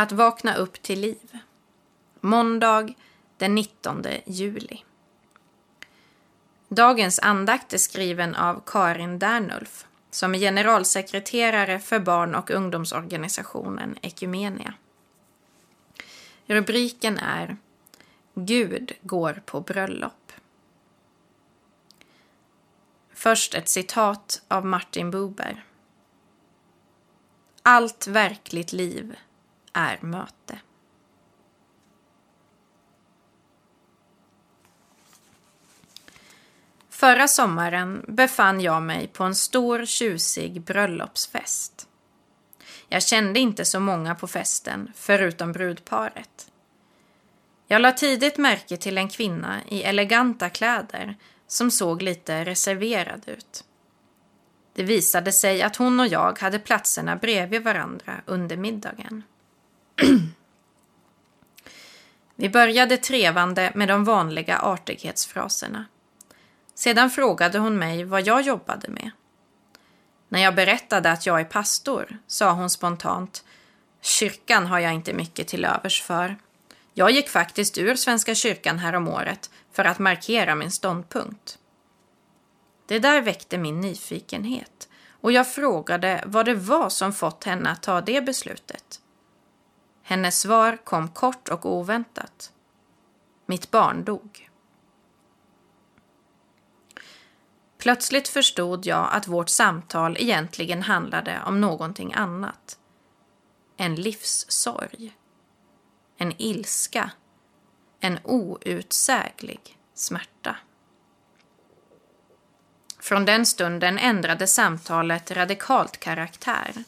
Att vakna upp till liv. Måndag den 19 juli. Dagens andakt är skriven av Karin Dernulf som är generalsekreterare för barn och ungdomsorganisationen Ekumenia. Rubriken är Gud går på bröllop. Först ett citat av Martin Buber. Allt verkligt liv är möte. Förra sommaren befann jag mig på en stor tjusig bröllopsfest. Jag kände inte så många på festen, förutom brudparet. Jag la tidigt märke till en kvinna i eleganta kläder som såg lite reserverad ut. Det visade sig att hon och jag hade platserna bredvid varandra under middagen. Vi började trevande med de vanliga artighetsfraserna. Sedan frågade hon mig vad jag jobbade med. När jag berättade att jag är pastor sa hon spontant Kyrkan har jag inte mycket till övers för. Jag gick faktiskt ur Svenska kyrkan häromåret för att markera min ståndpunkt. Det där väckte min nyfikenhet och jag frågade vad det var som fått henne att ta det beslutet. Hennes svar kom kort och oväntat. Mitt barn dog. Plötsligt förstod jag att vårt samtal egentligen handlade om någonting annat. En livssorg. En ilska. En outsäglig smärta. Från den stunden ändrade samtalet radikalt karaktär.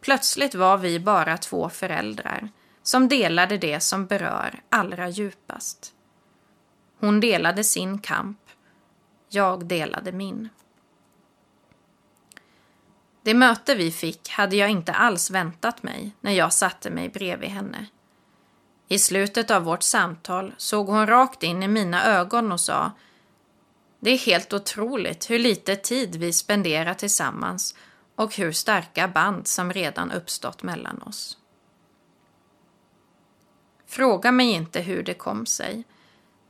Plötsligt var vi bara två föräldrar som delade det som berör allra djupast. Hon delade sin kamp jag delade min. Det möte vi fick hade jag inte alls väntat mig när jag satte mig bredvid henne. I slutet av vårt samtal såg hon rakt in i mina ögon och sa Det är helt otroligt hur lite tid vi spenderar tillsammans och hur starka band som redan uppstått mellan oss. Fråga mig inte hur det kom sig.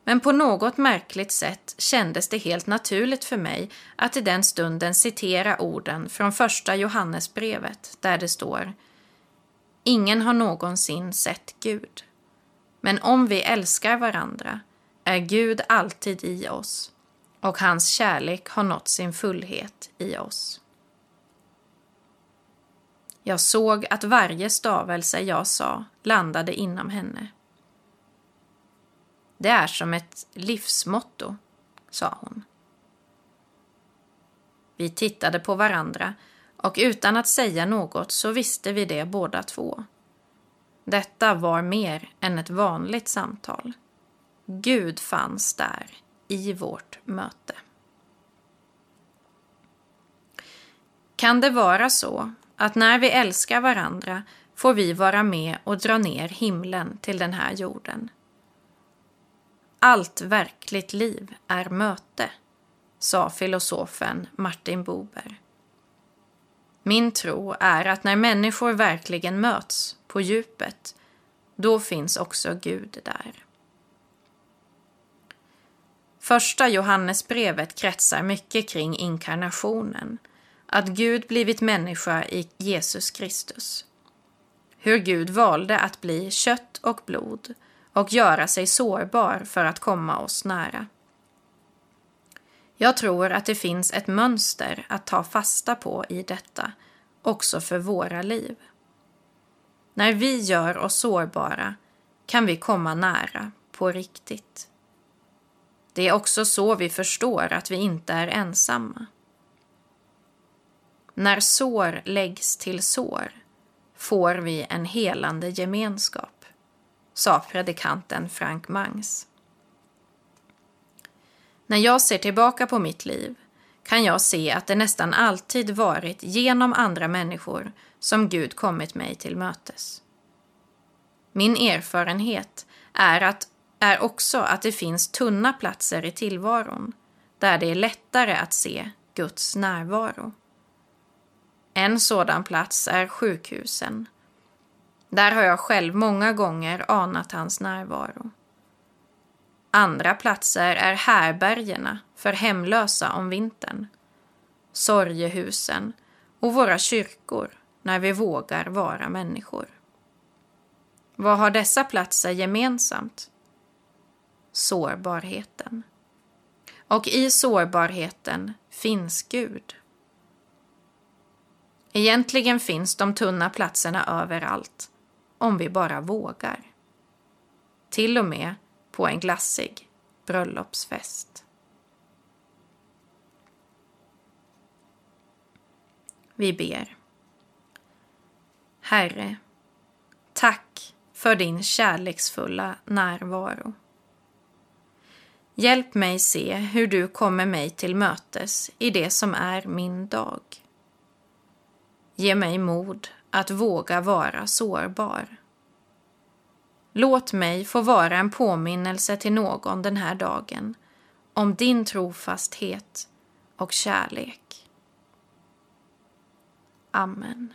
Men på något märkligt sätt kändes det helt naturligt för mig att i den stunden citera orden från första Johannesbrevet där det står Ingen har någonsin sett Gud. Men om vi älskar varandra är Gud alltid i oss och hans kärlek har nått sin fullhet i oss. Jag såg att varje stavelse jag sa landade inom henne. Det är som ett livsmotto, sa hon. Vi tittade på varandra och utan att säga något så visste vi det båda två. Detta var mer än ett vanligt samtal. Gud fanns där i vårt möte. Kan det vara så att när vi älskar varandra får vi vara med och dra ner himlen till den här jorden? Allt verkligt liv är möte, sa filosofen Martin Buber. Min tro är att när människor verkligen möts på djupet, då finns också Gud där. Första Johannesbrevet kretsar mycket kring inkarnationen, att Gud blivit människa i Jesus Kristus. Hur Gud valde att bli kött och blod och göra sig sårbar för att komma oss nära. Jag tror att det finns ett mönster att ta fasta på i detta, också för våra liv. När vi gör oss sårbara kan vi komma nära på riktigt. Det är också så vi förstår att vi inte är ensamma. När sår läggs till sår får vi en helande gemenskap sa predikanten Frank Mangs. När jag ser tillbaka på mitt liv kan jag se att det nästan alltid varit genom andra människor som Gud kommit mig till mötes. Min erfarenhet är, att, är också att det finns tunna platser i tillvaron där det är lättare att se Guds närvaro. En sådan plats är sjukhusen Där har jag själv många gånger anat hans närvaro. Andra platser är härbergena för hemlösa om vintern, sorgehusen och våra kyrkor när vi vågar vara människor. Vad har dessa platser gemensamt? Sårbarheten. Och i sårbarheten finns Gud. Egentligen finns de tunna platserna överallt, om vi bara vågar. Till och med på en glassig bröllopsfest. Vi ber. Herre, tack för din kärleksfulla närvaro. Hjälp mig se hur du kommer mig till mötes i det som är min dag. Ge mig mod att våga vara sårbar. Låt mig få vara en påminnelse till någon den här dagen om din trofasthet och kärlek. Amen.